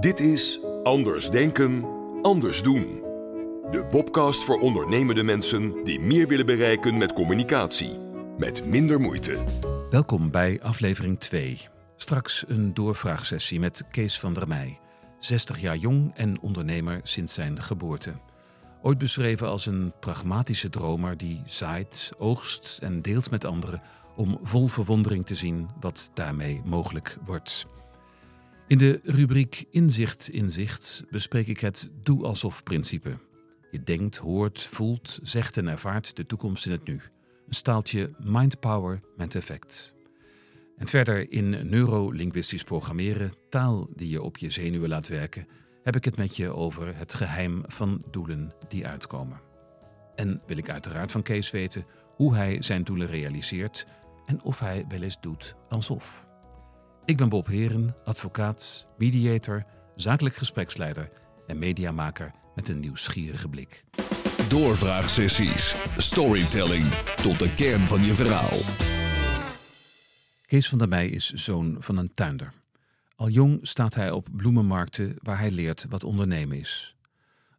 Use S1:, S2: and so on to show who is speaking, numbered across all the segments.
S1: Dit is Anders Denken, Anders Doen. De Bobcast voor ondernemende mensen die meer willen bereiken met communicatie. Met minder moeite.
S2: Welkom bij aflevering 2. Straks een doorvraagsessie met Kees van der Meij. 60 jaar jong en ondernemer sinds zijn geboorte. Ooit beschreven als een pragmatische dromer die zaait, oogst en deelt met anderen om vol verwondering te zien wat daarmee mogelijk wordt. In de rubriek Inzicht Inzicht bespreek ik het doe alsof principe. Je denkt, hoort, voelt, zegt en ervaart de toekomst in het nu. Een staaltje mindpower met effect. En verder in neurolinguistisch programmeren, taal die je op je zenuwen laat werken, heb ik het met je over het geheim van doelen die uitkomen. En wil ik uiteraard van Kees weten hoe hij zijn doelen realiseert en of hij wel eens doet alsof. Ik ben Bob Heren, advocaat, mediator, zakelijk gespreksleider en mediamaker met een nieuwsgierige blik.
S3: Doorvraagsessies. Storytelling tot de kern van je verhaal.
S2: Kees van der Meij is zoon van een tuinder. Al jong staat hij op bloemenmarkten waar hij leert wat ondernemen is.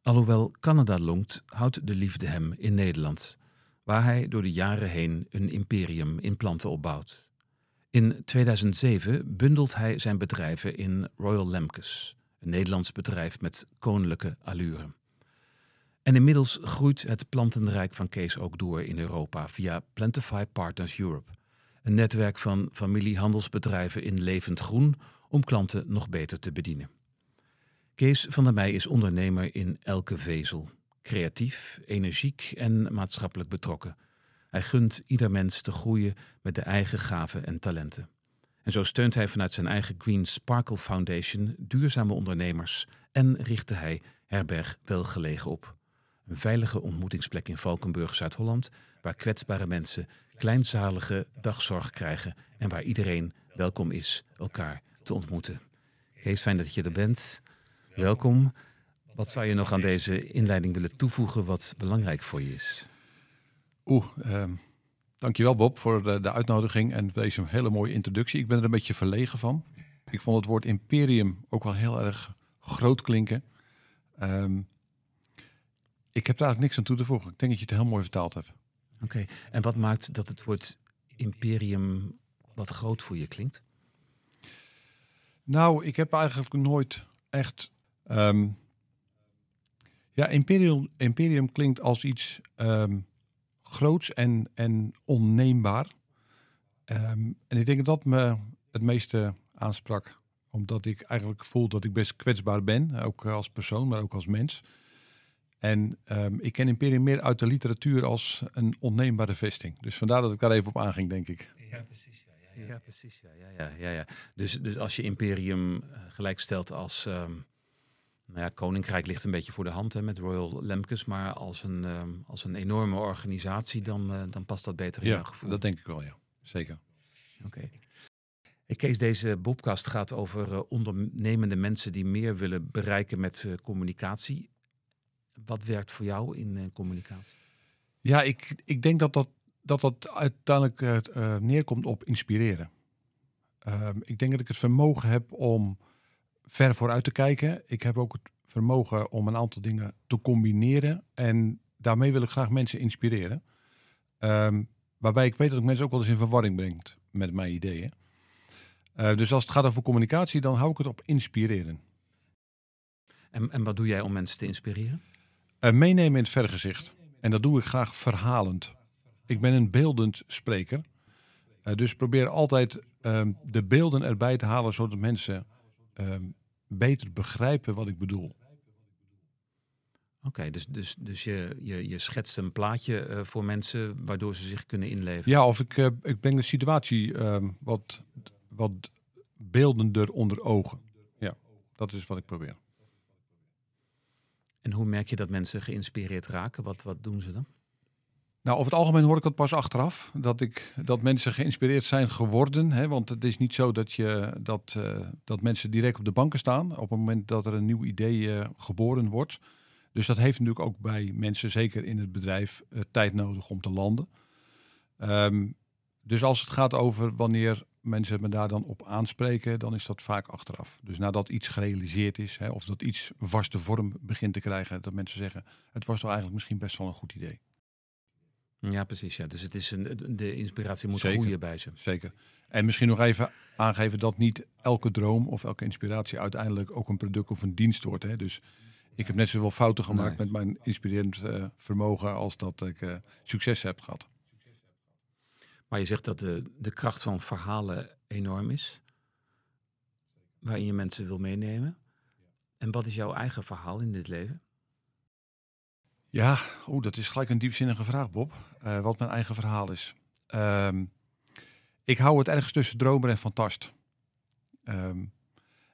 S2: Alhoewel Canada longt, houdt de liefde hem in Nederland, waar hij door de jaren heen een imperium in planten opbouwt. In 2007 bundelt hij zijn bedrijven in Royal Lemkes, een Nederlands bedrijf met koninklijke allure. En inmiddels groeit het plantenrijk van Kees ook door in Europa via Plantify Partners Europe, een netwerk van familiehandelsbedrijven in levend groen om klanten nog beter te bedienen. Kees van der Meij is ondernemer in elke vezel, creatief, energiek en maatschappelijk betrokken. Hij gunt ieder mens te groeien met de eigen gaven en talenten. En zo steunt hij vanuit zijn eigen Green Sparkle Foundation duurzame ondernemers en richtte hij Herberg Welgelegen op. Een veilige ontmoetingsplek in Valkenburg, Zuid-Holland, waar kwetsbare mensen kleinzalige dagzorg krijgen en waar iedereen welkom is elkaar te ontmoeten. Kees, fijn dat je er bent. Welkom. Wat zou je nog aan deze inleiding willen toevoegen wat belangrijk voor je is?
S4: Oeh, uh, dankjewel Bob voor de, de, uitnodiging en deze hele mooie introductie. Ik ben er een beetje verlegen van. Ik vond het woord imperium ook wel heel erg groot klinken. Um, ik heb daar eigenlijk niks aan toe te voegen. Ik denk dat je het heel mooi vertaald hebt.
S2: Oké, en wat maakt dat het woord imperium wat groot voor je klinkt?
S4: Nou, ik heb eigenlijk nooit echt. Um, ja, imperium, imperium klinkt als iets um, groots en, en onneembaar. Um, en ik denk dat dat me het meeste aansprak. Omdat ik eigenlijk voel dat ik best kwetsbaar ben. Ook als persoon, maar ook als mens. En ik ken Imperium meer uit de literatuur als een onneembare vesting. Dus vandaar dat ik daar even op aanging, denk ik.
S2: Ja, precies. Ja, ja, precies. Ja, ja, ja, ja, ja. Dus, dus als je imperium gelijkstelt als. Um, nou ja, Koninkrijk ligt een beetje voor de hand hè, met Royal Lemkes. Maar als een, um, als een enorme organisatie, dan, uh, dan past dat beter in
S4: ja,
S2: jouw gevoel.
S4: dat denk ik wel, ja. Zeker.
S2: Oké. Okay. Ik Kees, deze Bobcast gaat over uh, ondernemende mensen die meer willen bereiken met uh, communicatie. Wat werkt voor jou in communicatie?
S4: Ja, ik, ik denk dat dat dat dat uiteindelijk neerkomt op inspireren. Uh, ik denk dat ik het vermogen heb om ver vooruit te kijken. Ik heb ook het vermogen om een aantal dingen te combineren. En daarmee wil ik graag mensen inspireren. Um, waarbij ik weet dat ik mensen ook wel eens in verwarring breng met mijn ideeën. Uh, dus als het gaat over communicatie, dan hou ik het op inspireren.
S2: En, en wat doe jij om mensen te inspireren?
S4: meenemen in het vergezicht. En dat doe ik graag verhalend. Ik ben een beeldend spreker. Uh, dus probeer altijd um, de beelden erbij te halen, zodat mensen um, beter begrijpen wat ik bedoel.
S2: Oké, okay, dus, dus, dus je, je, je schetst een plaatje uh, voor mensen waardoor ze zich kunnen inleven.
S4: Ja, of ik, uh, ik breng de situatie um, wat, wat beeldender onder ogen. Ja, dat is wat ik probeer.
S2: En hoe merk je dat mensen geïnspireerd raken? Wat, wat doen ze dan?
S4: Nou, over het algemeen hoor ik dat pas achteraf. Dat, ik, dat mensen geïnspireerd zijn geworden. Hè, want het is niet zo dat, je, dat, uh, dat mensen direct op de banken staan. op het moment dat er een nieuw idee uh, geboren wordt. Dus dat heeft natuurlijk ook bij mensen, zeker in het bedrijf, uh, tijd nodig om te landen. Um, dus als het gaat over wanneer mensen me daar dan op aanspreken, dan is dat vaak achteraf. Dus nadat iets gerealiseerd is, hè, of dat iets vaste vorm begint te krijgen, dat mensen zeggen, het was toch eigenlijk misschien best wel een goed idee.
S2: Ja, precies. Ja. Dus het is een, de inspiratie moet
S4: Zeker.
S2: groeien bij ze.
S4: Zeker. En misschien nog even aangeven dat niet elke droom of elke inspiratie uiteindelijk ook een product of een dienst wordt. Hè. Dus ik heb net zoveel fouten gemaakt
S2: Nee.
S4: met mijn inspirerend eh, vermogen als dat ik eh, succes heb gehad.
S2: Maar je zegt dat de, de kracht van verhalen enorm is. Waarin je mensen wil meenemen. En wat is jouw eigen verhaal in dit leven?
S4: Ja, oeh, dat is gelijk een diepzinnige vraag, Bob. Eh, wat mijn eigen verhaal is. Ehm, ik hou het ergens tussen dromer en fantast. Ehm,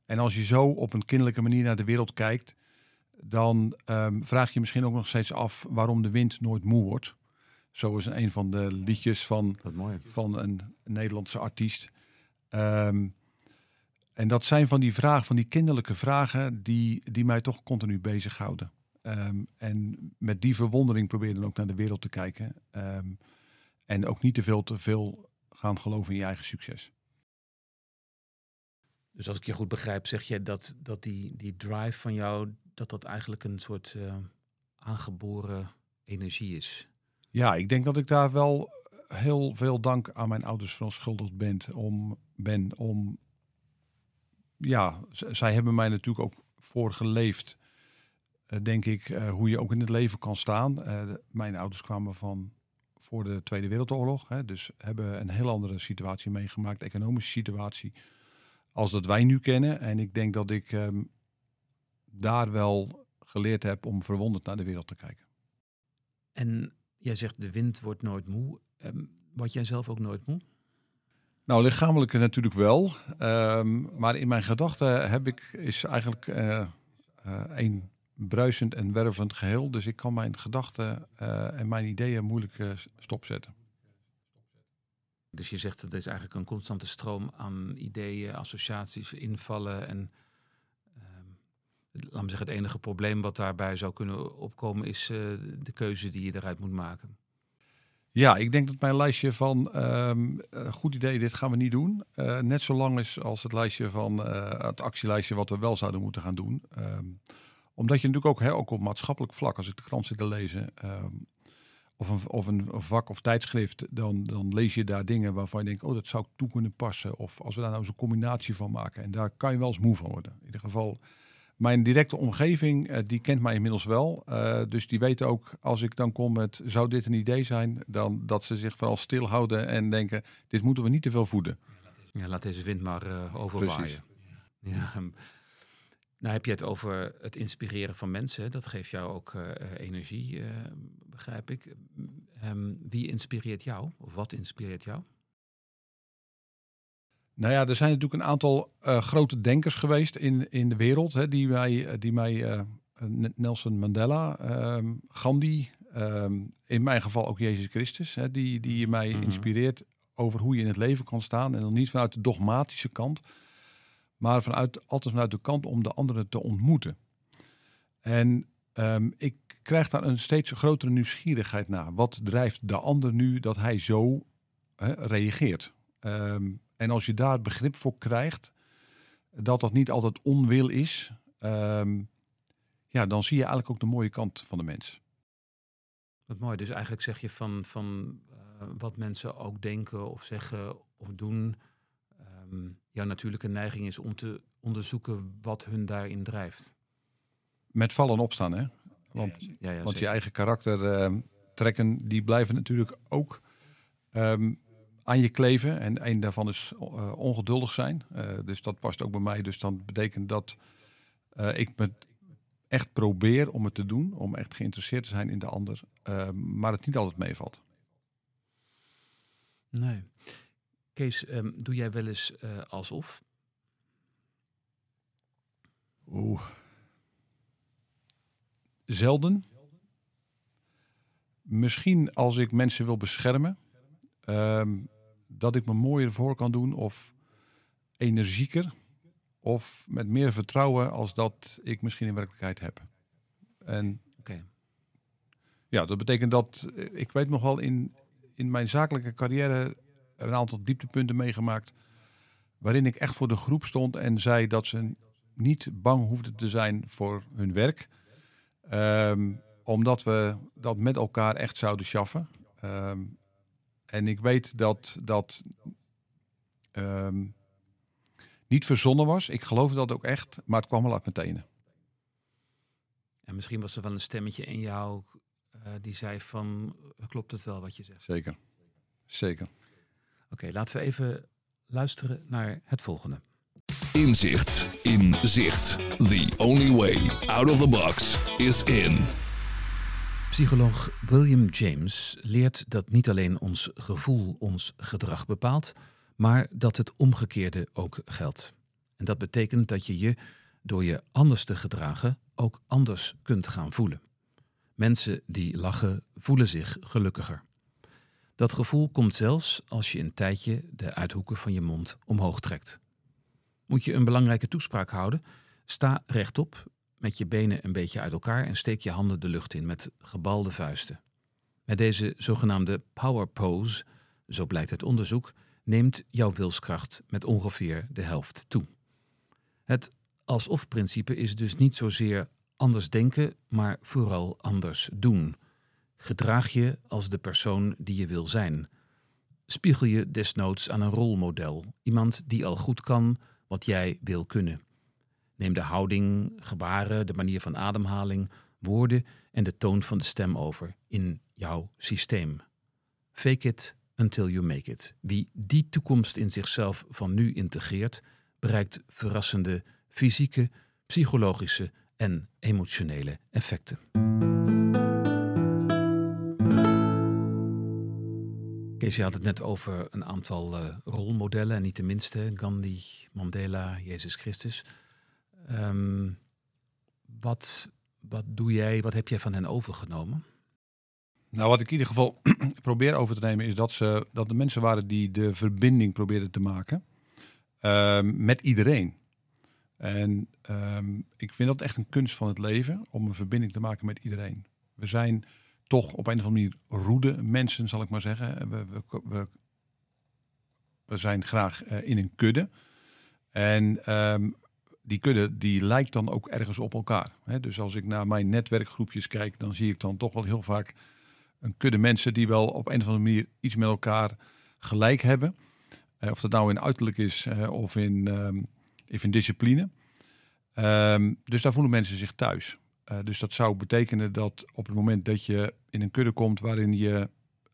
S4: en als je zo op een kinderlijke manier naar de wereld kijkt, dan ehm, vraag je misschien ook nog steeds af waarom de wind nooit moe wordt. Zo is een van de liedjes van van een Nederlandse artiest. En dat zijn van die vragen, van die kinderlijke vragen, die, die mij toch continu bezighouden. Ehm en met die verwondering probeer dan ook naar de wereld te kijken. Ehm, en ook niet te veel, te veel gaan geloven in je eigen succes.
S2: Dus als ik je goed begrijp, zeg je dat, dat die, die drive van jou, dat dat eigenlijk een soort eh, aangeboren energie is.
S4: Ja, ik denk dat ik daar wel heel veel dank aan mijn ouders verontschuldigd ben om, ben om ja, zij hebben mij natuurlijk ook voorgeleefd, eh, denk ik, eh, hoe je ook in het leven kan staan. Eh, mijn ouders kwamen van voor de Tweede Wereldoorlog, hè, dus hebben een heel andere situatie meegemaakt, economische situatie, als dat wij nu kennen. En ik denk dat ik ehm, daar wel geleerd heb om verwonderd naar de wereld te kijken.
S2: En jij zegt de wind wordt nooit moe. Ehm word jij zelf ook nooit moe?
S4: Nou, lichamelijk natuurlijk wel. Ehm, maar in mijn gedachten heb ik, is eigenlijk eh, eh, een bruisend en wervelend geheel. Dus ik kan mijn gedachten eh, en mijn ideeën moeilijk eh, stopzetten.
S2: Dus je zegt dat er is eigenlijk een constante stroom aan ideeën, associaties, invallen. En ehm, laat me zeggen, het enige probleem wat daarbij zou kunnen opkomen is eh, de keuze die je eruit moet maken.
S4: Ja, ik denk dat mijn lijstje van ehm, eh, goed idee, dit gaan we niet doen. net zo lang is als het lijstje van het actielijstje wat we wel zouden moeten gaan doen. Ehm, omdat je natuurlijk ook, hè, ook op maatschappelijk vlak, als ik de krant zit te lezen, ehm, of, een, of een vak of tijdschrift, dan, dan lees je daar dingen waarvan je denkt, oh, dat zou ik toe kunnen passen. Of als we daar nou eens een combinatie van maken. En daar kan je wel eens moe van worden. In ieder geval, mijn directe omgeving, eh, die kent mij inmiddels wel. Eh, dus die weten ook, als ik dan kom met, zou dit een idee zijn? Dan dat ze zich vooral stilhouden en denken, dit moeten we niet te veel voeden.
S2: Ja, laat deze wind maar eh overwaaien.
S4: Precies.
S2: Ja, nou heb je het over het inspireren van mensen. Dat geeft jou ook eh, eh, energie, eh, begrijp ik. Ehm, wie inspireert jou? Of wat inspireert jou?
S4: Nou ja, er zijn natuurlijk een aantal grote denkers geweest in, in de wereld. Hè, die mij, die mij Nelson Mandela, ehm, Gandhi, ehm, in mijn geval ook Jezus Christus. Hè, die, die mij
S2: Mhm.
S4: inspireert over hoe je in het leven kan staan. En dan niet vanuit de dogmatische kant, maar vanuit, altijd vanuit de kant om de anderen te ontmoeten. En ehm, ik krijg daar een steeds grotere nieuwsgierigheid naar. Wat drijft de ander nu dat hij zo reageert? Ehm, en als je daar begrip voor krijgt, dat dat niet altijd onwil is, ehm, ja, dan zie je eigenlijk ook de mooie kant van de mens.
S2: Wat mooi. Dus eigenlijk zeg je van, van eh, wat mensen ook denken of zeggen of doen. Ehm, jouw natuurlijke neiging is om te onderzoeken wat hun daarin drijft.
S4: Met vallen en opstaan, hè? Want,
S2: Ja, ja,
S4: want je eigen karakter ehm, trekken, die blijven natuurlijk ook ehm, aan je kleven. En een daarvan is eh, ongeduldig zijn. Eh, dus dat past ook bij mij. Dus dan betekent dat eh, ik me echt probeer om het te doen. Om echt geïnteresseerd te zijn in de ander. maar het niet altijd meevalt.
S2: Nee. Kees, ehm, doe jij wel eens eh, alsof?
S4: Oeh. Zelden. Misschien als ik mensen wil beschermen. ehm, dat ik me mooier voor kan doen of energieker. Of met meer vertrouwen als dat ik misschien in werkelijkheid heb. En
S2: Oké.
S4: ja, dat betekent dat eh, ik weet nog wel in, in mijn zakelijke carrière een aantal dieptepunten meegemaakt. waarin ik echt voor de groep stond en zei dat ze niet bang hoefden te zijn voor hun werk. Ehm, omdat we dat met elkaar echt zouden schaffen. Ehm, en ik weet dat dat ehm, niet verzonnen was. Ik geloofde dat ook echt, maar het kwam wel uit mijn tenen.
S2: En misschien was er wel een stemmetje in jou uh, die zei van, klopt het wel wat je zegt?
S4: Zeker, zeker.
S2: Oké, laten we even luisteren naar het volgende.
S3: Inzicht in zicht. The only way out of the box is in.
S2: Psycholoog William James leert dat niet alleen ons gevoel ons gedrag bepaalt, maar dat het omgekeerde ook geldt. En dat betekent dat je je door je anders te gedragen ook anders kunt gaan voelen. Mensen die lachen voelen zich gelukkiger. Dat gevoel komt zelfs als je een tijdje de uithoeken van je mond omhoog trekt. Moet je een belangrijke toespraak houden? Sta rechtop, met je benen een beetje uit elkaar en steek je handen de lucht in met gebalde vuisten. Met deze zogenaamde power pose, zo blijkt uit onderzoek, neemt jouw wilskracht met ongeveer de helft toe. Het alsof-principe is dus niet zozeer anders denken, maar vooral anders doen. Gedraag je als de persoon die je wil zijn. Spiegel je desnoods aan een rolmodel, iemand die al goed kan wat jij wil kunnen. Neem de houding, gebaren, de manier van ademhaling, woorden en de toon van de stem over in jouw systeem. Fake it until you make it. Wie die toekomst in zichzelf van nu integreert, bereikt verrassende fysieke, psychologische en emotionele effecten. Je had het net over een aantal uh, rolmodellen, en niet de minste, Gandhi, Mandela, Jezus Christus. Um, wat, wat doe jij, wat heb jij van hen overgenomen?
S4: Nou, wat ik in ieder geval probeer over te nemen is dat, ze, dat de mensen waren die de verbinding probeerden te maken uh, met iedereen. En um, ik vind dat echt een kunst van het leven om een verbinding te maken met iedereen. We zijn toch op een of andere manier roede mensen, zal ik maar zeggen. We, we, we, zijn graag uh, in een kudde. En um, die kudde die lijkt dan ook ergens op elkaar. Hè? Dus als ik naar mijn netwerkgroepjes kijk, dan zie ik dan toch wel heel vaak een kudde mensen die wel op een of andere manier iets met elkaar gelijk hebben. Uh, of dat nou in uiterlijk is uh, of in, um, in discipline. Um, dus daar voelen mensen zich thuis. Uh, dus dat zou betekenen dat op het moment dat je in een kudde komt waarin je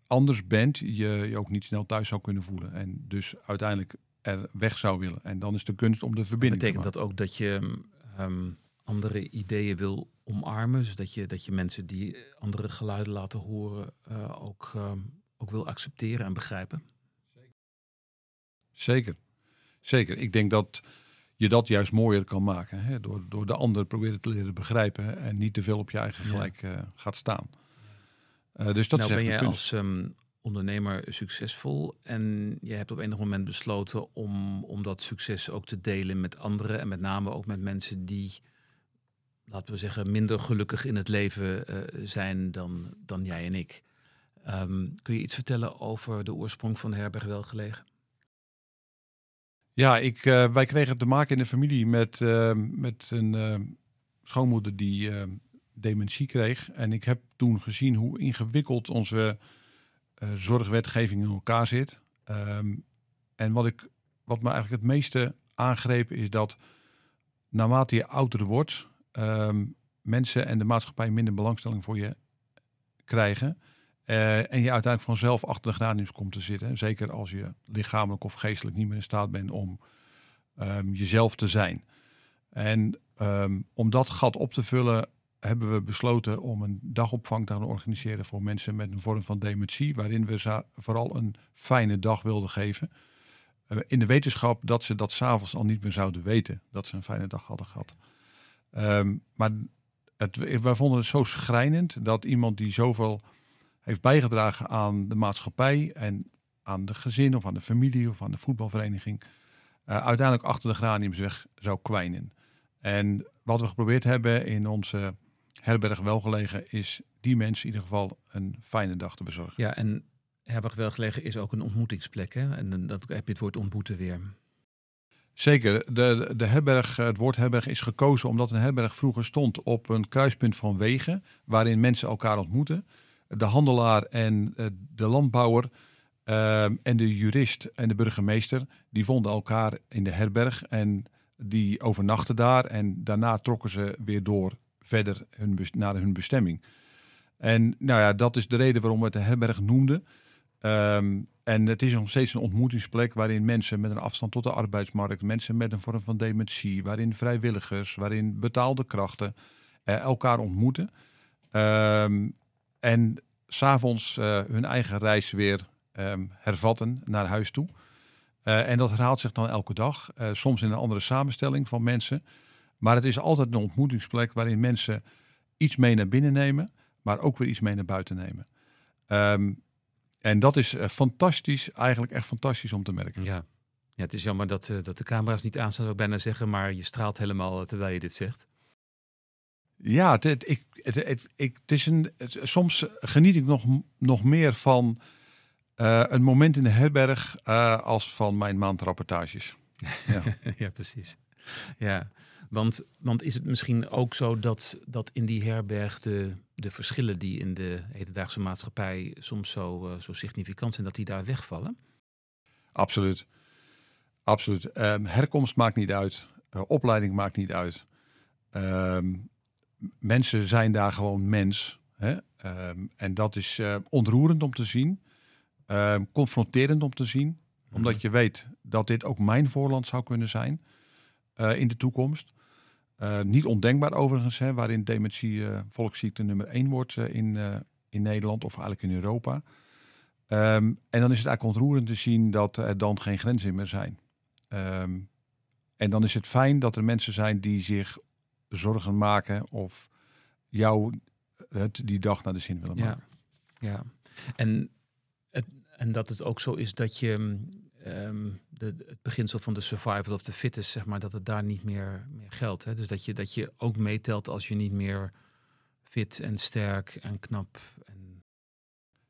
S4: anders bent, je je ook niet snel thuis zou kunnen voelen. En dus uiteindelijk er weg zou willen. En dan is de kunst om de verbinding
S2: Betekent dat ook dat je um, andere ideeën wil omarmen? Dus dat je, dat je mensen die andere geluiden laten horen uh, ook, um, ook wil accepteren en begrijpen?
S4: Zeker. Zeker. Ik denk dat je dat juist mooier kan maken. Hè? Door, door de ander proberen te leren begrijpen en niet te veel op je eigen gelijk uh, gaat staan. Uh, dus dat
S2: nou,
S4: is
S2: ben
S4: jij
S2: als um, ondernemer succesvol en je hebt op enig moment besloten om, om dat succes ook te delen met anderen en met name ook met mensen die, laten we zeggen, minder gelukkig in het leven uh, zijn dan, dan jij en ik. Um, kun je iets vertellen over de oorsprong van de herberg Welgelegen?
S4: Ja, ik, uh, wij kregen te maken in de familie met, uh, met een uh, schoonmoeder die dementie kreeg. En ik heb toen gezien hoe ingewikkeld onze zorgwetgeving in elkaar zit. Um, en wat, ik, wat me eigenlijk het meeste aangrepen is dat naarmate je ouder wordt, um, mensen en de maatschappij minder belangstelling voor je krijgen. Uh, en je uiteindelijk vanzelf achter de graniums komt te zitten. Zeker als je lichamelijk of geestelijk niet meer in staat bent om um, jezelf te zijn. En um, om dat gat op te vullen hebben we besloten om een dagopvang te gaan organiseren voor mensen met een vorm van dementie. Waarin we vooral een fijne dag wilden geven. Uh, in de wetenschap dat ze dat s'avonds al niet meer zouden weten dat ze een fijne dag hadden gehad. Um, maar het, wij vonden het zo schrijnend dat iemand die zoveel heeft bijgedragen aan de maatschappij en aan de gezin of aan de familie of aan de voetbalvereniging, uh, uiteindelijk achter de graniums weg zou kwijnen. En wat we geprobeerd hebben in onze herberg welgelegen is die mensen in ieder geval een fijne dag te bezorgen.
S2: Ja, en herberg welgelegen is ook een ontmoetingsplek. Hè? En dat heb je het woord ontmoeten weer.
S4: Zeker. De, de herberg, het woord herberg is gekozen omdat een herberg vroeger stond op een kruispunt van wegen, waarin mensen elkaar ontmoeten. De handelaar en eh, de landbouwer ehm, en de jurist en de burgemeester, die vonden elkaar in de herberg en die overnachten daar. En daarna trokken ze weer door verder hun, naar hun bestemming. En nou ja, dat is de reden waarom we het de herberg noemden. Ehm, en het is nog steeds een ontmoetingsplek waarin mensen met een afstand tot de arbeidsmarkt, mensen met een vorm van dementie, waarin vrijwilligers, waarin betaalde krachten eh, elkaar ontmoeten. Um, en s'avonds uh, hun eigen reis weer um, hervatten naar huis toe. Uh, en dat herhaalt zich dan elke dag, uh, soms in een andere samenstelling van mensen. Maar het is altijd een ontmoetingsplek waarin mensen iets mee naar binnen nemen, maar ook weer iets mee naar buiten nemen. Um, en dat is fantastisch, eigenlijk echt fantastisch om te merken.
S2: Ja, ja het is jammer dat, dat de camera's niet aan zou ik bijna zeggen, maar je straalt helemaal terwijl je dit zegt.
S4: Ja, het, het, ik, het, het, ik, het is een, soms geniet ik nog, nog meer van uh, een moment in de herberg als van mijn maandrapportages.
S2: Ja, ja precies. Ja, want, want is het misschien ook zo dat, dat in die herberg de, de verschillen die in de hedendaagse maatschappij soms zo, uh, zo significant zijn, dat die daar wegvallen?
S4: Absoluut. Absoluut. Um, herkomst maakt niet uit. Opleiding maakt niet uit. Um, mensen zijn daar gewoon mens. Hè? Um, en dat is uh, ontroerend om te zien. confronterend om te zien. Mm -hmm. Omdat je weet dat dit ook mijn voorland zou kunnen zijn in de toekomst. Uh, niet ondenkbaar overigens, hè, waarin dementie volksziekte nummer één wordt in, in Nederland of eigenlijk in Europa. Um, en dan is het eigenlijk ontroerend te zien dat er dan geen grenzen meer zijn. En dan is het fijn dat er mensen zijn die zich zorgen maken of jou het die dag naar de zin willen maken.
S2: Ja, ja. En, het, en dat het ook zo is dat je um, de, het beginsel van de survival of the fittest, zeg maar, dat het daar niet meer, meer geldt. Hè? Dus dat je, dat je ook meetelt als je niet meer fit en sterk en knap. En...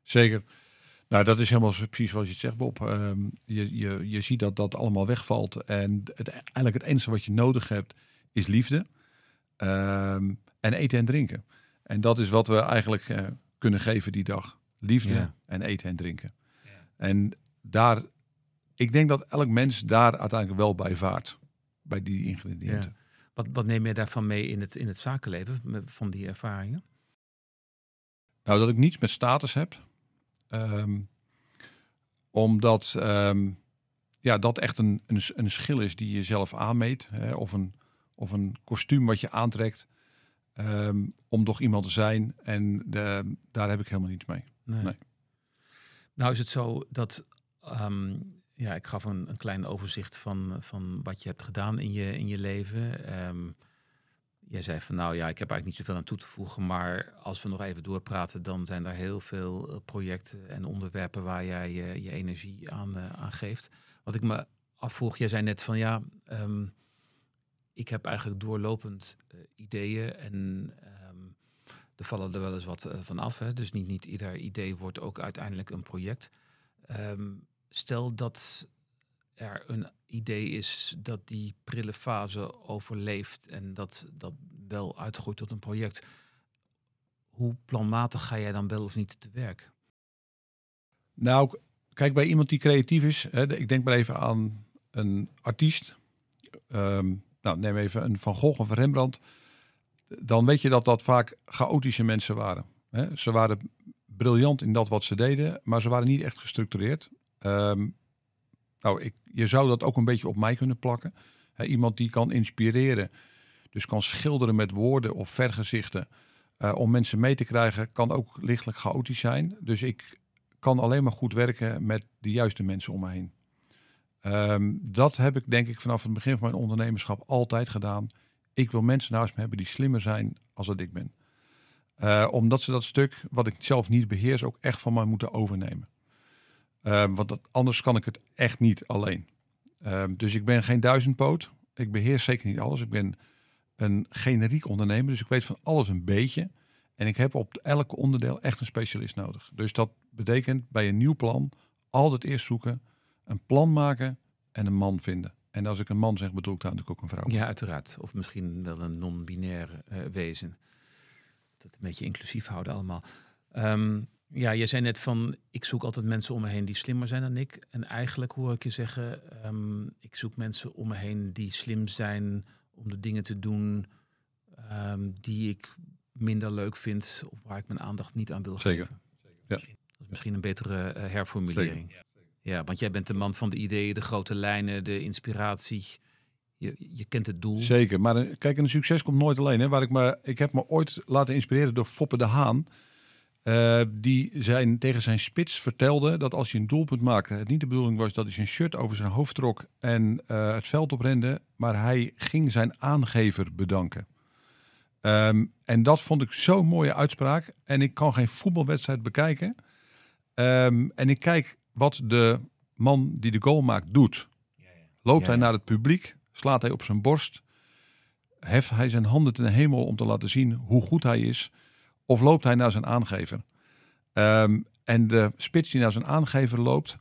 S4: Zeker. Nou, dat is helemaal precies zoals je het zegt, Bob. Um, je, je, je ziet dat dat allemaal wegvalt. En het, eigenlijk het enige wat je nodig hebt is liefde um, en eten en drinken. En dat is wat we eigenlijk uh, kunnen geven die dag. Liefde ja. en eten en drinken. Ja. En daar ik denk dat elk mens daar uiteindelijk wel bij vaart. Bij die ingrediënten. Ja.
S2: Wat, wat neem je daarvan mee in het, in het zakenleven, van die ervaringen?
S4: Nou, dat ik niets met status heb. Um, omdat um, ja, dat echt een, een, een schil is die je zelf aanmeet. Hè, of, een, of een kostuum wat je aantrekt. Um, om toch iemand te zijn. En de, daar heb ik helemaal niets mee. Nee. nee.
S2: Nou is het zo dat um, ja, ik gaf een, een klein overzicht van, van wat je hebt gedaan in je, in je leven. Um, jij zei van nou ja, ik heb eigenlijk niet zoveel aan toe te voegen. Maar als we nog even doorpraten, dan zijn er heel veel eh, projecten en onderwerpen waar jij je, je energie aan, uh, aan geeft. Wat ik me afvroeg, jij zei net van ja, um, ik heb eigenlijk doorlopend uh, ideeën en um, er vallen er wel eens wat van af. Hè? Dus niet, niet ieder idee wordt ook uiteindelijk een project. Um, stel dat er een idee is dat die prille fase overleeft en dat dat wel uitgroeit tot een project. Hoe planmatig ga jij dan wel of niet te werk?
S4: Nou, kijk bij iemand die creatief is. Hè, ik denk maar even aan een artiest. Um, nou, neem even een Van Gogh of Rembrandt. Dan weet je dat dat vaak chaotische mensen waren. Hè. Ze waren briljant in dat wat ze deden, maar ze waren niet echt gestructureerd. Um, nou, ik, je zou dat ook een beetje op mij kunnen plakken. Iemand die kan inspireren, dus kan schilderen met woorden of vergezichten. Uh, om mensen mee te krijgen, kan ook lichtelijk chaotisch zijn. Dus ik kan alleen maar goed werken met de juiste mensen om me heen. Um, dat heb ik denk ik vanaf het begin van mijn ondernemerschap altijd gedaan. Ik wil mensen naast me hebben die slimmer zijn als dat ik ben. Uh, omdat ze dat stuk wat ik zelf niet beheers ook echt van mij moeten overnemen. Um, want anders kan ik het echt niet alleen. Um, dus ik ben geen duizendpoot. Ik beheers zeker niet alles. Ik ben een generiek ondernemer, dus ik weet van alles een beetje. En ik heb op elk onderdeel echt een specialist nodig. Dus dat betekent bij een nieuw plan altijd eerst zoeken, een plan maken en een man vinden. En als ik een man zeg, bedoel ik daar natuurlijk ook een vrouw.
S2: Ja, uiteraard. Of misschien wel een non-binair eh, wezen. Dat een beetje inclusief houden allemaal. Ehm, ja, je zei net van, ik zoek altijd mensen om me heen die slimmer zijn dan ik. En eigenlijk hoor ik je zeggen, ehm, ik zoek mensen om me heen die slim zijn om de dingen te doen ehm, die ik minder leuk vind of waar ik mijn aandacht niet aan wil
S4: Zeker.
S2: geven.
S4: Ja.
S2: Dat is misschien een betere eh, herformulering. Ja, want jij bent de man van de ideeën, de grote lijnen, de inspiratie. Je, je kent het doel.
S4: Zeker, maar een- kijk, een succes komt nooit alleen. Hè. Waar ik, me, ik heb me ooit laten inspireren door Foppe de Haan. Eh, die zijn, tegen zijn spits vertelde dat als je een doelpunt maakte, het niet de bedoeling was dat hij zijn shirt over zijn hoofd trok en eh, het veld oprende, maar hij ging zijn aangever bedanken. Ehm, en dat vond ik zo'n mooie uitspraak. En ik kan geen voetbalwedstrijd bekijken. Ehm, en ik kijk wat de man die de goal maakt doet. Loopt
S2: Ja,
S4: hij naar het publiek, slaat hij op zijn borst, heft hij zijn handen ten hemel om te laten zien hoe goed hij is, of loopt hij naar zijn aangever? Ehm, en de spits die naar zijn aangever loopt,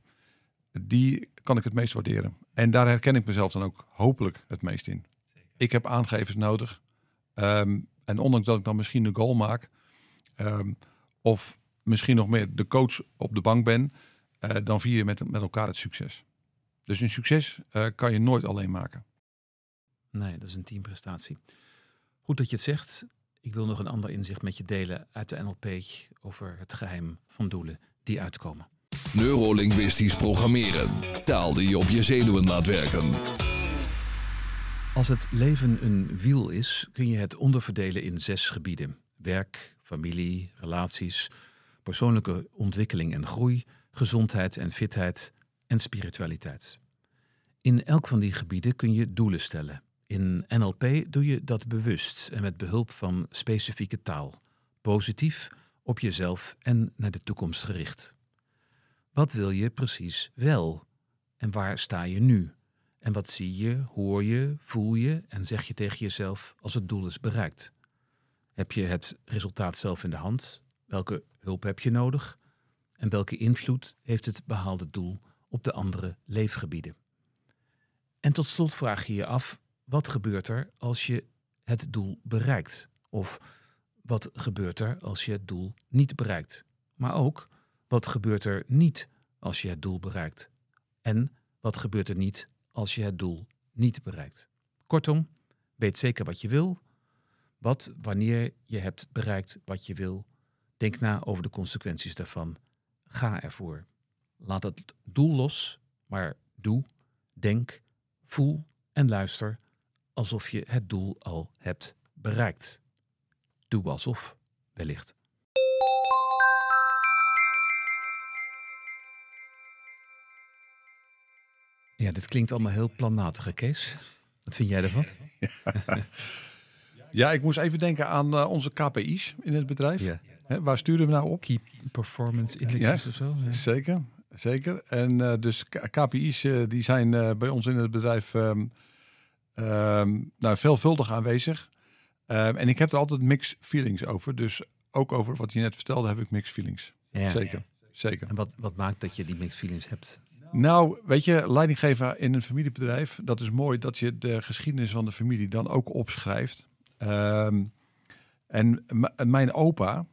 S4: die kan ik het meest waarderen. En daar herken ik mezelf dan ook hopelijk het meest in. Ik heb aangevers nodig. Ehm, en ondanks dat ik dan misschien de goal maak, ehm, of misschien nog meer de coach op de bank ben, eh, dan vier je met, met elkaar het succes. Dus een succes eh, kan je nooit alleen maken.
S2: Nee, dat is een teamprestatie. Goed dat je het zegt. Ik wil nog een ander inzicht met je delen uit de NLP over het geheim van doelen die uitkomen.
S3: Neurolinguistisch programmeren. Taal die je op je zenuwen laat werken.
S2: Als het leven een wiel is, kun je het onderverdelen in zes gebieden: werk, familie, relaties, persoonlijke ontwikkeling en groei, gezondheid en fitheid en spiritualiteit. In elk van die gebieden kun je doelen stellen. In NLP doe je dat bewust en met behulp van specifieke taal, positief, op jezelf en naar de toekomst gericht. Wat wil je precies wel? En waar sta je nu? En wat zie je, hoor je, voel je en zeg je tegen jezelf als het doel is bereikt? Heb je het resultaat zelf in de hand? Welke hulp heb je nodig? En welke invloed heeft het behaalde doel op de andere leefgebieden? En tot slot vraag je je af: wat gebeurt er als je het doel bereikt? Of wat gebeurt er als je het doel niet bereikt? Maar ook wat gebeurt er niet als je het doel bereikt? En wat gebeurt er niet als je het doel niet bereikt? Kortom, weet zeker wat je wil. Wat wanneer je hebt bereikt wat je wil. Denk na over de consequenties daarvan. Ga ervoor. Laat het doel los, maar doe, denk, voel en luister alsof je het doel al hebt bereikt. Doe alsof, wellicht. Ja, dit klinkt allemaal heel planmatig, Kees. Wat vind jij ervan?
S4: Ja, ik moest even denken aan eh, onze KPI's in het bedrijf. Hè, waar sturen we nou op?
S2: Key Performance Indexes
S4: Ja.
S2: of zo? Ja.
S4: Zeker, zeker. En eh, dus KPI's eh, die zijn eh, bij ons in het bedrijf ehm, ehm, nou, veelvuldig aanwezig. Ehm, en ik heb er altijd mixed feelings over. Dus ook over wat je net vertelde heb ik mixed feelings.
S2: Ja.
S4: Zeker, zeker.
S2: En wat, wat maakt dat je die mixed feelings hebt?
S4: Nou, weet je, leidinggever in een familiebedrijf, dat is mooi dat je de geschiedenis van de familie dan ook opschrijft. Ehm, en mijn opa,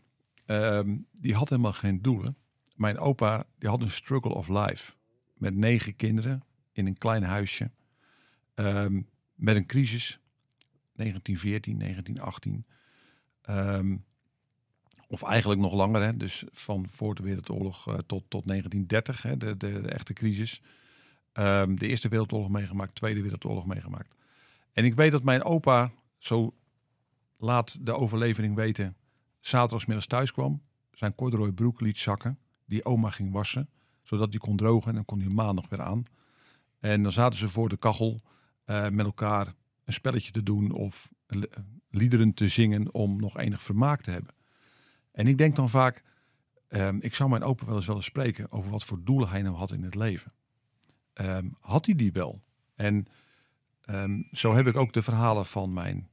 S4: ehm, die had helemaal geen doelen. Mijn opa, die had een struggle of life. Met negen kinderen in een klein huisje. Ehm, met een crisis, 1914, 1918. Ehm, of eigenlijk nog langer, hè? dus van voor de Wereldoorlog eh, tot, tot 1930, hè? De, de, de echte crisis. De Eerste Wereldoorlog meegemaakt, Tweede Wereldoorlog meegemaakt. En ik weet dat mijn opa, zo laat de overlevering weten, zaterdagsmiddags thuis kwam, zijn corduroy broek liet zakken, die oma ging wassen, zodat die kon drogen en dan kon hij maandag weer aan. En dan zaten ze voor de kachel eh, met elkaar een spelletje te doen of li- liederen te zingen om nog enig vermaak te hebben. En ik denk dan vaak, ehm, ik zou mijn opa wel eens willen spreken over wat voor doelen hij nou had in het leven. Ehm, had hij die wel? En ehm, zo heb ik ook de verhalen van mijn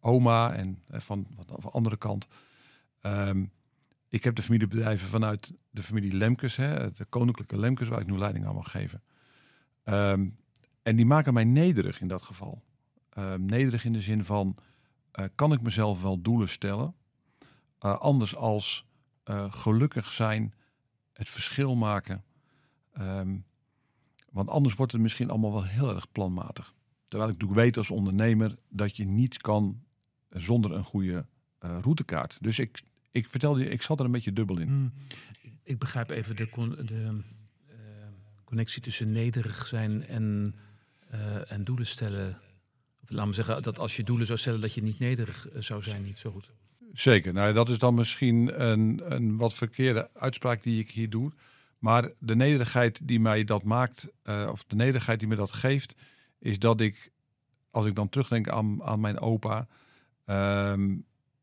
S4: oma en eh, van van de andere kant. Ehm, ik heb de familiebedrijven vanuit de familie Lemkes, hè, de koninklijke Lemkes, waar ik nu leiding aan mag geven. Ehm, en die maken mij nederig in dat geval. Ehm, nederig in de zin van, eh, kan ik mezelf wel doelen stellen? Eh, anders als gelukkig zijn, het verschil maken. Want anders wordt het misschien allemaal wel heel erg planmatig. Terwijl ik natuurlijk weet als ondernemer dat je niets kan zonder een goede eh, routekaart. Dus ik, ik vertelde je, ik zat er een beetje dubbel in.
S2: Hmm. Ik, begrijp even de, con- de eh, connectie tussen nederig zijn en, eh, en doelen stellen. Of laat me zeggen, dat als je doelen zou stellen, dat je niet nederig zou zijn, niet zo goed.
S4: Zeker. Nou, dat is dan misschien een, een wat verkeerde uitspraak die ik hier doe. Maar de nederigheid die mij dat maakt, of de nederigheid die me dat geeft, is dat ik, als ik dan terugdenk aan, aan mijn opa, ehm,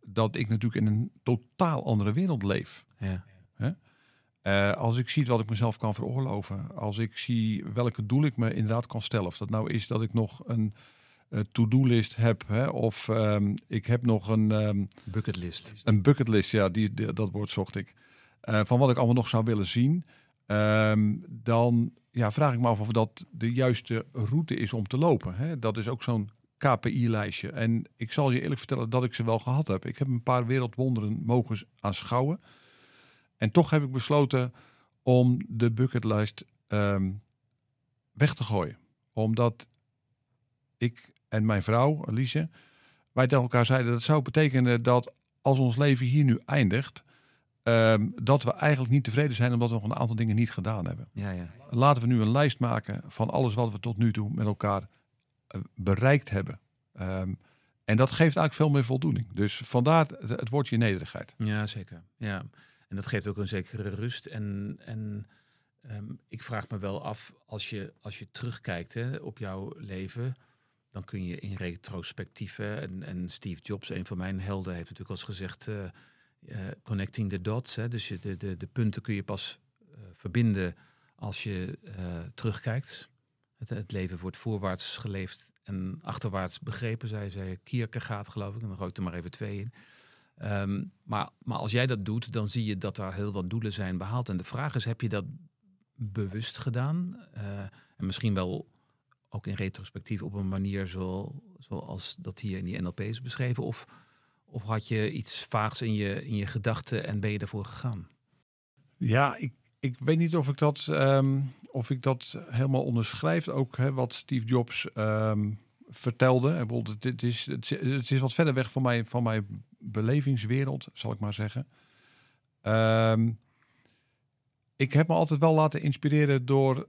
S4: dat ik natuurlijk in een totaal andere wereld leef.
S2: Ja.
S4: Eh, als ik zie wat ik mezelf kan veroorloven, als ik zie welke doel ik me inderdaad kan stellen, of dat nou is dat ik nog een eh, to-do-list heb, hè, of ehm, ik heb nog een, ehm,
S2: Bucketlist.
S4: een bucketlist, ja, die, die- dat woord zocht ik, eh, van wat ik allemaal nog zou willen zien, dan ja, vraag ik me af of dat de juiste route is om te lopen. Hè. Dat is ook zo'n KPI-lijstje. En ik zal je eerlijk vertellen dat ik ze wel gehad heb. Ik heb een paar wereldwonderen mogen aanschouwen. En toch heb ik besloten om de bucketlist ehm, weg te gooien. Omdat ik en mijn vrouw, Alice, wij tegen elkaar zeiden dat zou betekenen dat als ons leven hier nu eindigt, ehm, dat we eigenlijk niet tevreden zijn omdat we nog een aantal dingen niet gedaan hebben.
S2: Ja, ja.
S4: Laten we nu een lijst maken van alles wat we tot nu toe met elkaar bereikt hebben. Ehm, en dat geeft eigenlijk veel meer voldoening. Dus vandaar het, woordje nederigheid.
S2: Ja, zeker. Ja. En dat geeft ook een zekere rust. En, en ehm, ik vraag me wel af, als je, als je terugkijkt hè, op jouw leven, dan kun je in retrospectief, hè, en, en Steve Jobs, een van mijn helden, heeft natuurlijk al gezegd, eh, eh, connecting the dots. Hè, dus je, de, de, de punten kun je pas eh, verbinden als je eh, terugkijkt. Het, het leven wordt voorwaarts geleefd en achterwaarts begrepen, zei, zei Kierkegaard geloof ik. En dan gooi ik er maar even twee in. Ehm, maar, maar als jij dat doet, dan zie je dat daar heel wat doelen zijn behaald. En de vraag is, heb je dat bewust gedaan? Eh, en misschien wel ook in retrospectief op een manier zo, zoals dat hier in die NLP is beschreven? Of, of had je iets vaags in je, in je gedachten en ben je daarvoor gegaan?
S4: Ja, ik, ik weet niet of ik dat, ehm, of ik dat helemaal onderschrijf. Ook hè, wat Steve Jobs ehm, vertelde. Het, het, is, het, is- wat verder weg van mijn, van mijn belevingswereld, zal ik maar zeggen. Ehm, ik heb me altijd wel laten inspireren door,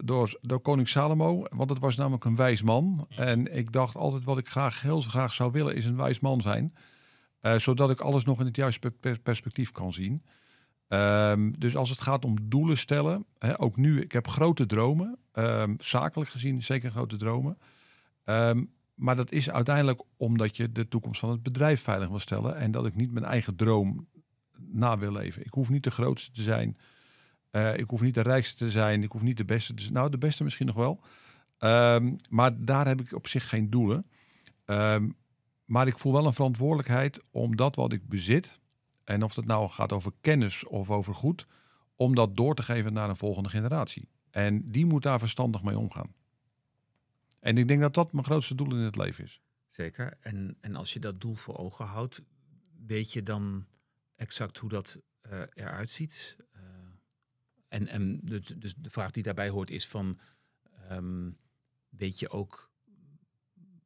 S4: door, koning Salomo. Want het was namelijk een wijs man. En ik dacht altijd wat ik graag, heel graag zou willen is een wijs man zijn. Eh, zodat ik alles nog in het juiste per- per- perspectief kan zien. Ehm, dus als het gaat om doelen stellen, hè, ook nu, ik heb grote dromen, ehm, zakelijk gezien zeker grote dromen. Ehm, maar dat is uiteindelijk omdat je de toekomst van het bedrijf veilig wil stellen en dat ik niet mijn eigen droom na wil leven. Ik hoef niet de grootste te zijn, Eh, ik hoef niet de rijkste te zijn, ik hoef niet de beste te zijn. Nou, de beste misschien nog wel. Maar daar heb ik op zich geen doelen. Maar ik voel wel een verantwoordelijkheid om dat wat ik bezit, en of het nou gaat over kennis of over goed, om dat door te geven naar een volgende generatie. En die moet daar verstandig mee omgaan. En ik denk dat dat mijn grootste doel in het leven is.
S2: Zeker. En, en als je dat doel voor ogen houdt, weet je dan exact hoe dat eh, eruit ziet? Eh, en en dus, dus de vraag die daarbij hoort is van, ehm, weet je ook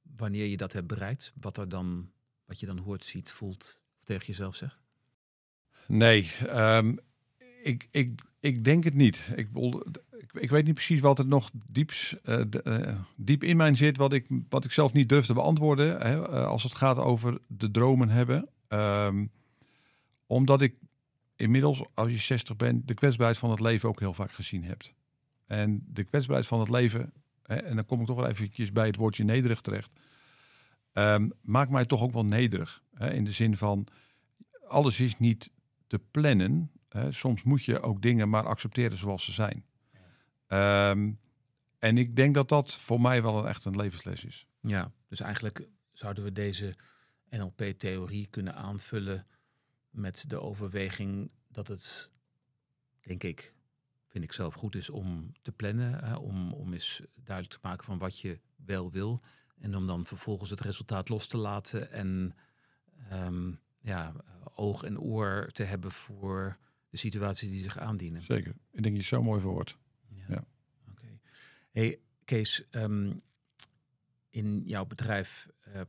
S2: wanneer je dat hebt bereikt? Wat, er dan, wat je dan hoort, ziet, voelt of tegen jezelf zegt?
S4: Nee, ehm, ik, ik, ik denk het niet. Ik, ik, weet niet precies wat er nog dieps, eh, eh, diep in mij zit, wat ik, wat ik zelf niet durf te beantwoorden. Hè, eh, als het gaat over de dromen hebben. Ehm, omdat ik inmiddels, als je 60 bent, de kwetsbaarheid van het leven ook heel vaak gezien hebt. En de kwetsbaarheid van het leven, hè, en dan kom ik toch wel eventjes bij het woordje nederig terecht, ehm, maakt mij toch ook wel nederig. Hè, in de zin van, alles is niet te plannen. Hè. Soms moet je ook dingen maar accepteren zoals ze zijn. Ehm, en ik denk dat dat voor mij wel een, echt een levensles is.
S2: Ja, dus eigenlijk zouden we deze NLP-theorie kunnen aanvullen met de overweging dat het, denk ik, vind ik zelf, goed is om te plannen. Hè, om, om eens duidelijk te maken van wat je wel wil. En om dan vervolgens het resultaat los te laten. En ehm, ja, oog en oor te hebben voor de situaties die zich aandienen.
S4: Zeker. Ik denk je zo mooi verwoord. Ja.
S2: Oké. Hey, Kees, ehm, in jouw bedrijf ehm,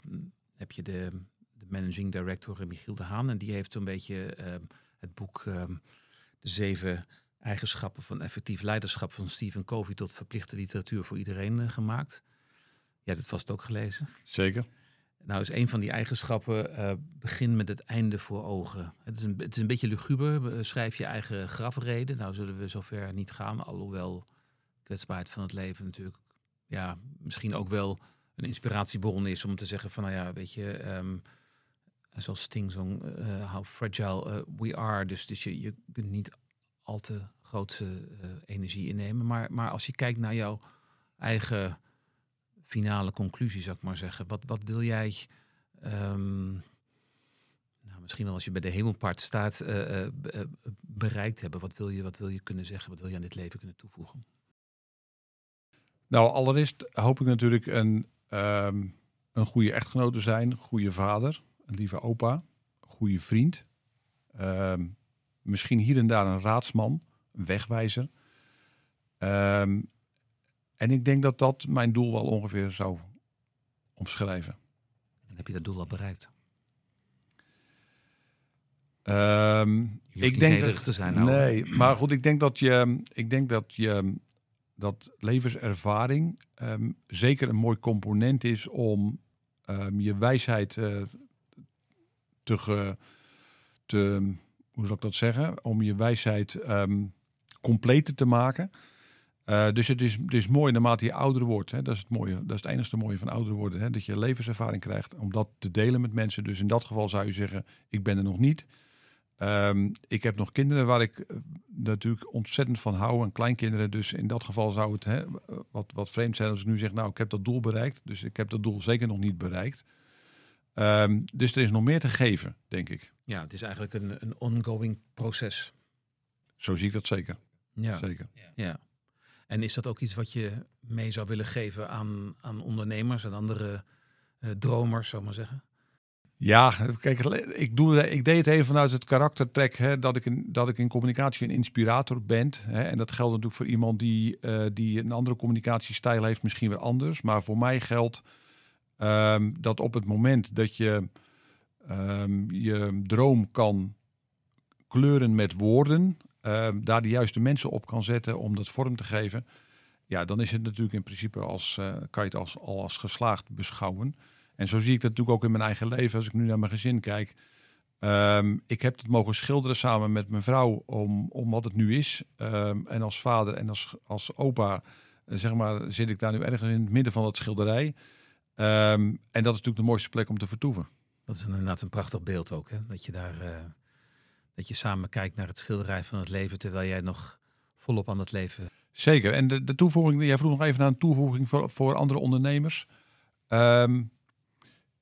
S2: heb je de, de managing director Michiel de Haan. En die heeft zo'n beetje ehm, het boek De Zeven Eigenschappen van Effectief Leiderschap van Stephen Covey tot verplichte literatuur voor iedereen uh, gemaakt. Jij hebt het vast ook gelezen.
S4: Zeker.
S2: Nou is een van die eigenschappen, uh, begin met het einde voor ogen. Het is een, het is een beetje luguber, schrijf je eigen grafreden. Nou zullen we zover niet gaan, alhoewel kwetsbaarheid van het leven natuurlijk ja, misschien ook wel een inspiratiebron is om te zeggen van nou ja, weet je, um, zoals Sting zong, uh, how fragile we are. Dus, dus je, je kunt niet al te uh, energie innemen. Maar, maar als je kijkt naar jouw eigen finale conclusie, zou ik maar zeggen. Wat, wat wil jij, um, nou, misschien wel als je bij de hemelpart staat, bereikt hebben? Wat wil, je, wat wil je kunnen zeggen? Wat wil je aan dit leven kunnen toevoegen?
S4: Nou, allereerst hoop ik natuurlijk een, um, een goede echtgenoot te zijn, goede vader, een lieve opa, goede vriend. Um, misschien hier en daar een raadsman, een wegwijzer. En ik denk dat dat mijn doel wel ongeveer zou omschrijven.
S2: En heb je dat doel al bereikt?
S4: Um, ik denk dat,
S2: te zijn. Nou.
S4: Nee, maar goed, ik denk dat je, ik denk dat je dat levenservaring um, zeker een mooi component is om um, je wijsheid uh, te, ge, te, hoe zal ik dat zeggen, om je wijsheid completer te maken. Uh, dus het is, het is mooi naarmate je ouder wordt. Hè, dat is het mooie. Dat is het enige mooie van ouder worden. Hè, dat je levenservaring krijgt om dat te delen met mensen. Dus in dat geval zou je zeggen, ik ben er nog niet. Um, ik heb nog kinderen waar ik uh, natuurlijk ontzettend van hou en kleinkinderen. Dus in dat geval zou het hè, wat, wat vreemd zijn als ik nu zeg, nou ik heb dat doel bereikt. Dus ik heb dat doel zeker nog niet bereikt. Um, dus er is nog meer te geven, denk ik.
S2: Ja, het is eigenlijk een, een ongoing proces.
S4: Zo zie ik dat zeker.
S2: Ja.
S4: Zeker.
S2: Ja. En is dat ook iets wat je mee zou willen geven aan, aan ondernemers en andere uh, dromers, zou maar zeggen?
S4: Ja, kijk, ik, doe, ik deed het even vanuit het karaktertrek hè, dat, ik in, dat ik in communicatie een inspirator ben. Hè, en dat geldt natuurlijk voor iemand die, uh, die een andere communicatiestijl heeft, misschien weer anders. Maar voor mij geldt um, dat op het moment dat je um, je droom kan kleuren met woorden, um, daar de juiste mensen op kan zetten om dat vorm te geven. Ja, dan is het natuurlijk in principe als, uh, kan je het als, al als geslaagd beschouwen. En zo zie ik dat natuurlijk ook in mijn eigen leven. Als ik nu naar mijn gezin kijk. Um, ik heb het mogen schilderen samen met mijn vrouw om, om wat het nu is. Um, en als vader en als, als opa, zeg maar, zit ik daar nu ergens in het midden van het schilderij. En dat is natuurlijk de mooiste plek om te vertoeven.
S2: Dat is inderdaad een prachtig beeld ook. Hè? Dat je daar uh, dat je samen kijkt naar het schilderij van het leven, terwijl jij nog volop aan het leven.
S4: Zeker. En de, de toevoeging, jij vroeg nog even naar een toevoeging voor, voor andere ondernemers. Um,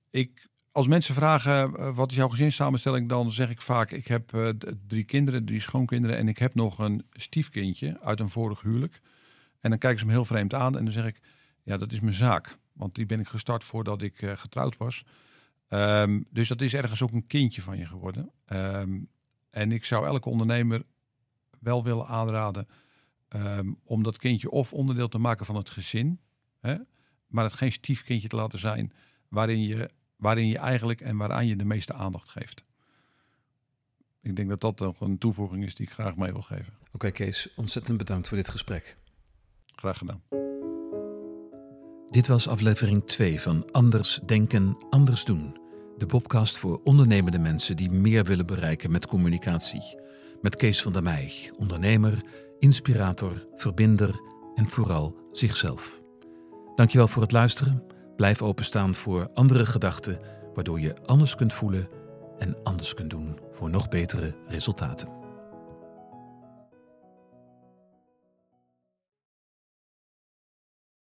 S4: ik, als mensen vragen uh, wat is jouw gezinssamenstelling, dan zeg ik vaak: ik heb uh, drie kinderen, drie schoonkinderen en ik heb nog een stiefkindje uit een vorig huwelijk. En dan kijken ze me heel vreemd aan en dan zeg ik: ja, dat is mijn zaak, want die ben ik gestart voordat ik uh, getrouwd was. Um, dus dat is ergens ook een kindje van je geworden. Um, en ik zou elke ondernemer wel willen aanraden um, om dat kindje of onderdeel te maken van het gezin, hè, maar het geen stiefkindje te laten zijn waarin je, waarin je eigenlijk en waaraan je de meeste aandacht geeft. Ik denk dat dat nog een toevoeging is die ik graag mee wil geven.
S2: Oké okay, Kees, ontzettend bedankt voor dit gesprek.
S4: Graag gedaan.
S2: Dit was aflevering 2 van Anders Denken, Anders Doen. De podcast voor ondernemende mensen die meer willen bereiken met communicatie. Met Kees van der Meij, ondernemer, inspirator, verbinder en vooral zichzelf. Dankjewel voor het luisteren. Blijf openstaan voor andere gedachten, waardoor je anders kunt voelen en anders kunt doen voor nog betere resultaten.